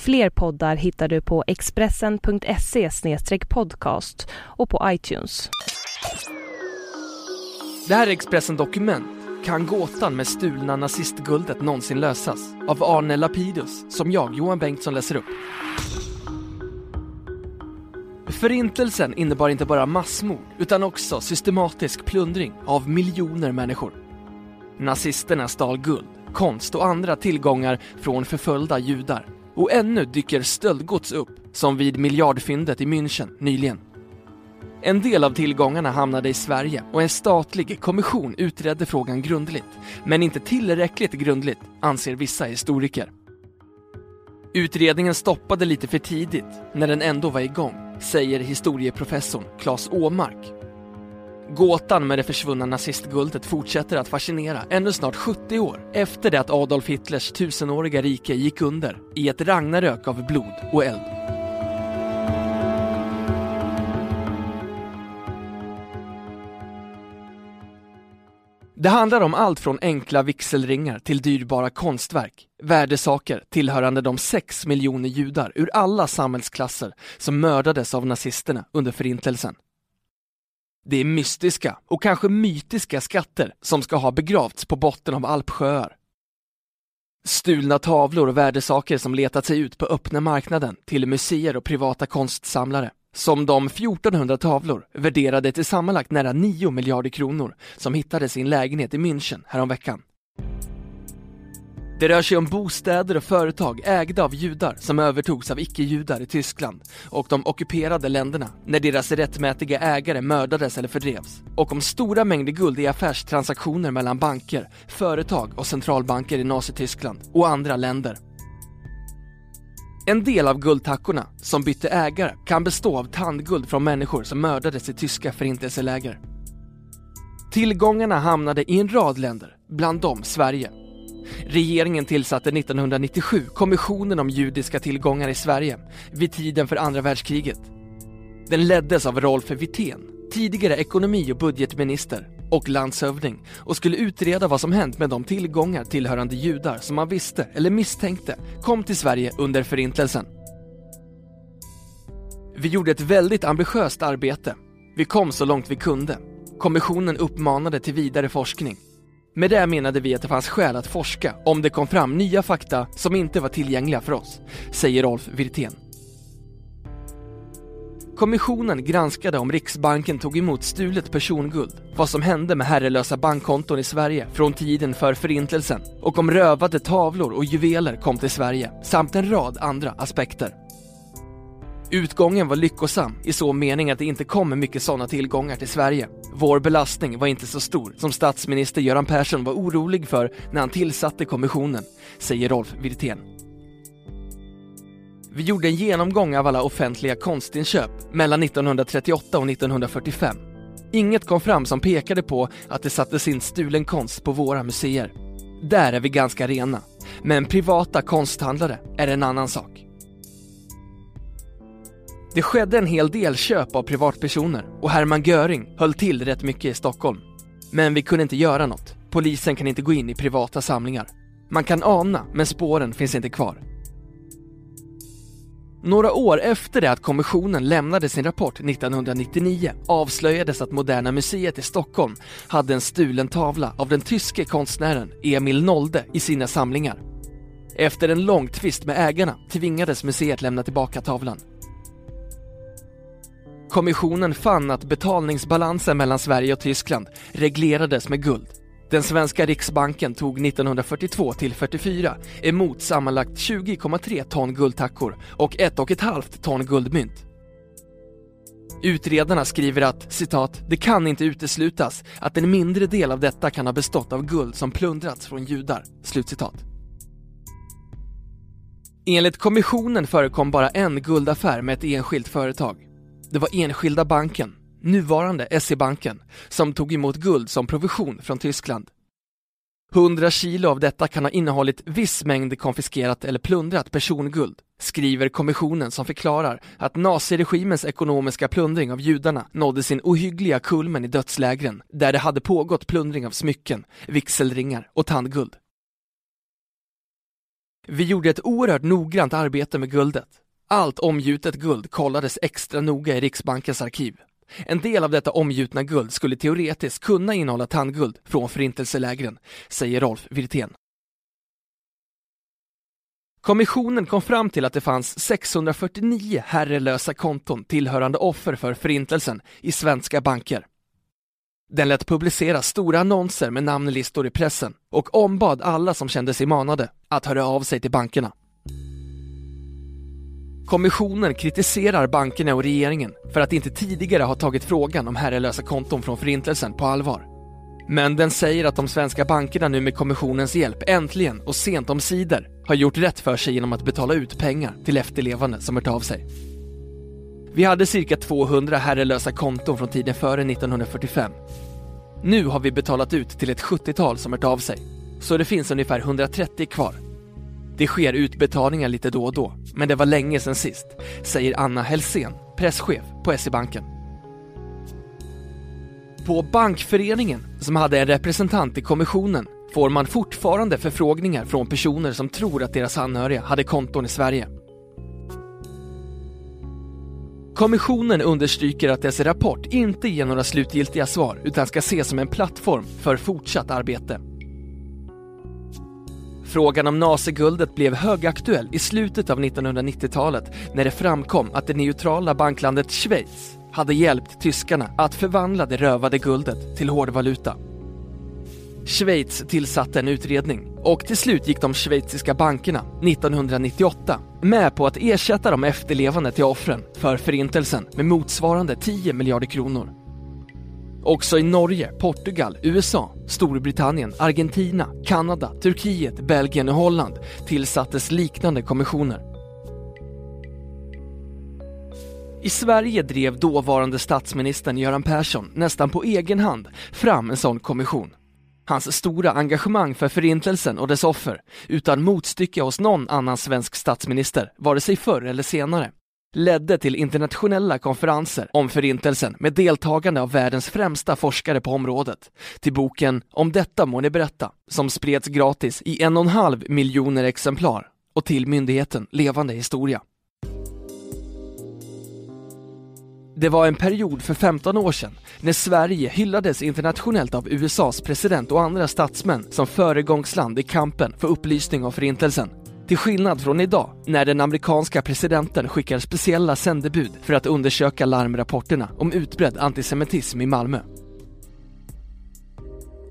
Fler poddar hittar du på expressen.se podcast och på iTunes. Det här är Expressen Dokument. Kan gåtan med stulna nazistguldet någonsin lösas? Av Arne Lapidus, som jag, Johan Bengtsson, läser upp. Förintelsen innebar inte bara massmord, utan också systematisk plundring av miljoner människor. Nazisterna stal guld, konst och andra tillgångar från förföljda judar. Och ännu dyker stöldgods upp, som vid miljardfyndet i München nyligen. En del av tillgångarna hamnade i Sverige och en statlig kommission utredde frågan grundligt. Men inte tillräckligt grundligt, anser vissa historiker. Utredningen stoppade lite för tidigt, när den ändå var igång, säger historieprofessorn Claes Åmark. Gåtan med det försvunna nazistguldet fortsätter att fascinera ännu snart 70 år efter det att Adolf Hitlers tusenåriga rike gick under i ett ragnarök av blod och eld. Det handlar om allt från enkla vigselringar till dyrbara konstverk, värdesaker tillhörande de sex miljoner judar ur alla samhällsklasser som mördades av nazisterna under förintelsen. Det är mystiska och kanske mytiska skatter som ska ha begravts på botten av alpsjöar. Stulna tavlor och värdesaker som letat sig ut på öppna marknaden till museer och privata konstsamlare. Som de 1400 tavlor värderade till sammanlagt nära 9 miljarder kronor som hittades i en lägenhet i München häromveckan. Det rör sig om bostäder och företag ägda av judar som övertogs av icke-judar i Tyskland och de ockuperade länderna när deras rättmätiga ägare mördades eller fördrevs. Och om stora mängder guld i affärstransaktioner mellan banker, företag och centralbanker i Nazityskland och andra länder. En del av guldtackorna som bytte ägare kan bestå av tandguld från människor som mördades i tyska förintelseläger. Tillgångarna hamnade i en rad länder, bland dem Sverige. Regeringen tillsatte 1997 Kommissionen om judiska tillgångar i Sverige vid tiden för andra världskriget. Den leddes av Rolf Wirtén, tidigare ekonomi och budgetminister och landshövding och skulle utreda vad som hänt med de tillgångar tillhörande judar som man visste eller misstänkte kom till Sverige under förintelsen. Vi gjorde ett väldigt ambitiöst arbete. Vi kom så långt vi kunde. Kommissionen uppmanade till vidare forskning. Med det menade vi att det fanns skäl att forska om det kom fram nya fakta som inte var tillgängliga för oss, säger Rolf Wirtén. Kommissionen granskade om Riksbanken tog emot stulet personguld, vad som hände med herrelösa bankkonton i Sverige från tiden för förintelsen och om rövade tavlor och juveler kom till Sverige, samt en rad andra aspekter. Utgången var lyckosam i så mening att det inte kom mycket sådana tillgångar till Sverige. Vår belastning var inte så stor som statsminister Göran Persson var orolig för när han tillsatte kommissionen, säger Rolf Wirtén. Vi gjorde en genomgång av alla offentliga konstinköp mellan 1938 och 1945. Inget kom fram som pekade på att det sattes in stulen konst på våra museer. Där är vi ganska rena. Men privata konsthandlare är en annan sak. Det skedde en hel del köp av privatpersoner och Hermann Göring höll till rätt mycket i Stockholm. Men vi kunde inte göra något. Polisen kan inte gå in i privata samlingar. Man kan ana, men spåren finns inte kvar. Några år efter det att kommissionen lämnade sin rapport 1999 avslöjades att Moderna Museet i Stockholm hade en stulen tavla av den tyske konstnären Emil Nolde i sina samlingar. Efter en lång tvist med ägarna tvingades museet lämna tillbaka tavlan. Kommissionen fann att betalningsbalansen mellan Sverige och Tyskland reglerades med guld. Den svenska riksbanken tog 1942 till 44 emot sammanlagt 20,3 ton guldtackor och 1,5 ton guldmynt. Utredarna skriver att citat, det kan inte uteslutas att en mindre del av detta kan ha bestått av guld som plundrats från judar. Slutcitat. Enligt kommissionen förekom bara en guldaffär med ett enskilt företag det var enskilda banken, nuvarande SE-banken, som tog emot guld som provision från Tyskland. 100 kilo av detta kan ha innehållit viss mängd konfiskerat eller plundrat personguld, skriver kommissionen som förklarar att naziregimens ekonomiska plundring av judarna nådde sin ohyggliga kulmen i dödslägren, där det hade pågått plundring av smycken, vigselringar och tandguld. Vi gjorde ett oerhört noggrant arbete med guldet. Allt omgjutet guld kollades extra noga i Riksbankens arkiv. En del av detta omgjutna guld skulle teoretiskt kunna innehålla tandguld från förintelselägren, säger Rolf Wirtén. Kommissionen kom fram till att det fanns 649 herrelösa konton tillhörande offer för förintelsen i svenska banker. Den lät publicera stora annonser med namnlistor i pressen och ombad alla som kände sig manade att höra av sig till bankerna. Kommissionen kritiserar bankerna och regeringen för att inte tidigare ha tagit frågan om herrelösa konton från Förintelsen på allvar. Men den säger att de svenska bankerna nu med kommissionens hjälp äntligen och sent om sidor har gjort rätt för sig genom att betala ut pengar till efterlevande som hört av sig. Vi hade cirka 200 herrelösa konton från tiden före 1945. Nu har vi betalat ut till ett 70-tal som hört av sig, så det finns ungefär 130 kvar. Det sker utbetalningar lite då och då, men det var länge sedan sist, säger Anna Helsén, presschef på SE-banken. På Bankföreningen, som hade en representant i kommissionen, får man fortfarande förfrågningar från personer som tror att deras anhöriga hade konton i Sverige. Kommissionen understryker att dess rapport inte ger några slutgiltiga svar utan ska ses som en plattform för fortsatt arbete. Frågan om naziguldet blev högaktuell i slutet av 1990-talet när det framkom att det neutrala banklandet Schweiz hade hjälpt tyskarna att förvandla det rövade guldet till hårdvaluta. Schweiz tillsatte en utredning och till slut gick de schweiziska bankerna 1998 med på att ersätta de efterlevande till offren för förintelsen med motsvarande 10 miljarder kronor. Också i Norge, Portugal, USA, Storbritannien, Argentina, Kanada, Turkiet, Belgien och Holland tillsattes liknande kommissioner. I Sverige drev dåvarande statsministern Göran Persson nästan på egen hand fram en sån kommission. Hans stora engagemang för förintelsen och dess offer, utan motstycke hos någon annan svensk statsminister, vare sig förr eller senare, ledde till internationella konferenser om förintelsen med deltagande av världens främsta forskare på området, till boken Om detta må ni berätta, som spreds gratis i en och en halv miljoner exemplar och till myndigheten Levande historia. Det var en period för 15 år sedan när Sverige hyllades internationellt av USAs president och andra statsmän som föregångsland i kampen för upplysning om förintelsen. Till skillnad från idag, när den amerikanska presidenten skickar speciella sändebud för att undersöka larmrapporterna om utbredd antisemitism i Malmö.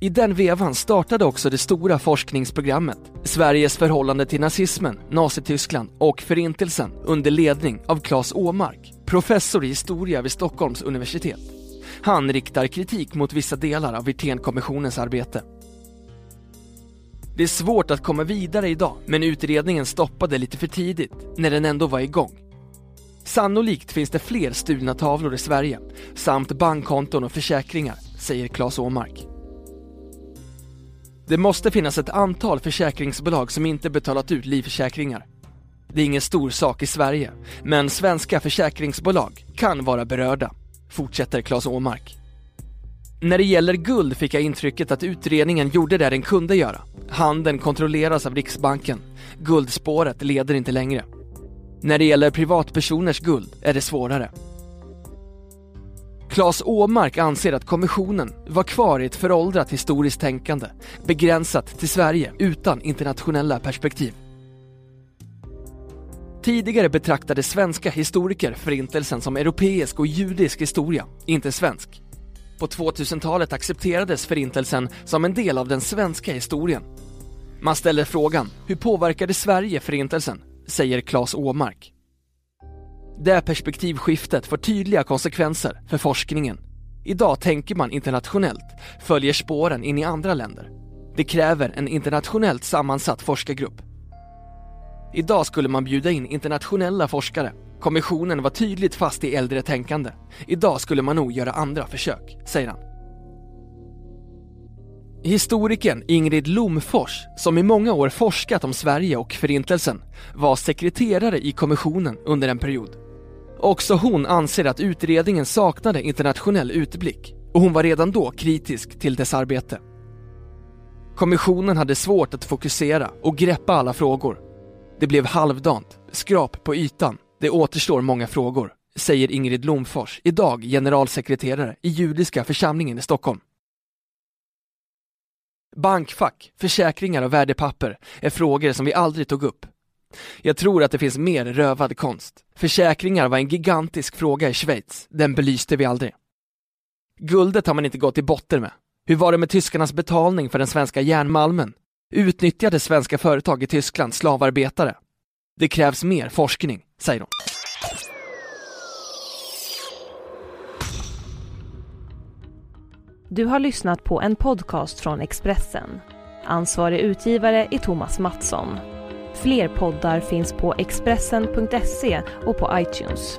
I den vevan startade också det stora forskningsprogrammet Sveriges förhållande till nazismen, Nazityskland och Förintelsen under ledning av Claes Åmark, professor i historia vid Stockholms universitet. Han riktar kritik mot vissa delar av Wirténkommissionens arbete. Det är svårt att komma vidare idag, men utredningen stoppade lite för tidigt, när den ändå var igång. Sannolikt finns det fler stulna tavlor i Sverige, samt bankkonton och försäkringar, säger Claes Åmark. Det måste finnas ett antal försäkringsbolag som inte betalat ut livförsäkringar. Det är ingen stor sak i Sverige, men svenska försäkringsbolag kan vara berörda, fortsätter Claes Åmark. När det gäller guld fick jag intrycket att utredningen gjorde det den kunde göra. Handeln kontrolleras av Riksbanken. Guldspåret leder inte längre. När det gäller privatpersoners guld är det svårare. Claes Åmark anser att kommissionen var kvar i ett föråldrat historiskt tänkande, begränsat till Sverige utan internationella perspektiv. Tidigare betraktade svenska historiker förintelsen som europeisk och judisk historia, inte svensk. På 2000-talet accepterades förintelsen som en del av den svenska historien. Man ställer frågan, hur påverkade Sverige förintelsen? Säger Claes Åmark. Det perspektivskiftet får tydliga konsekvenser för forskningen. Idag tänker man internationellt, följer spåren in i andra länder. Det kräver en internationellt sammansatt forskargrupp. Idag skulle man bjuda in internationella forskare Kommissionen var tydligt fast i äldre tänkande. Idag skulle man nog göra andra försök, säger han. Historikern Ingrid Lomfors, som i många år forskat om Sverige och Förintelsen, var sekreterare i kommissionen under en period. Också hon anser att utredningen saknade internationell utblick och hon var redan då kritisk till dess arbete. Kommissionen hade svårt att fokusera och greppa alla frågor. Det blev halvdant, skrap på ytan. Det återstår många frågor, säger Ingrid Lomfors, idag generalsekreterare i judiska församlingen i Stockholm. Bankfack, försäkringar och värdepapper är frågor som vi aldrig tog upp. Jag tror att det finns mer rövad konst. Försäkringar var en gigantisk fråga i Schweiz, den belyste vi aldrig. Guldet har man inte gått till botten med. Hur var det med tyskarnas betalning för den svenska järnmalmen? Utnyttjade svenska företag i Tyskland slavarbetare? Det krävs mer forskning, säger hon. Du har lyssnat på en podcast från Expressen. Ansvarig utgivare är Thomas Mattsson. Fler poddar finns på Expressen.se och på iTunes.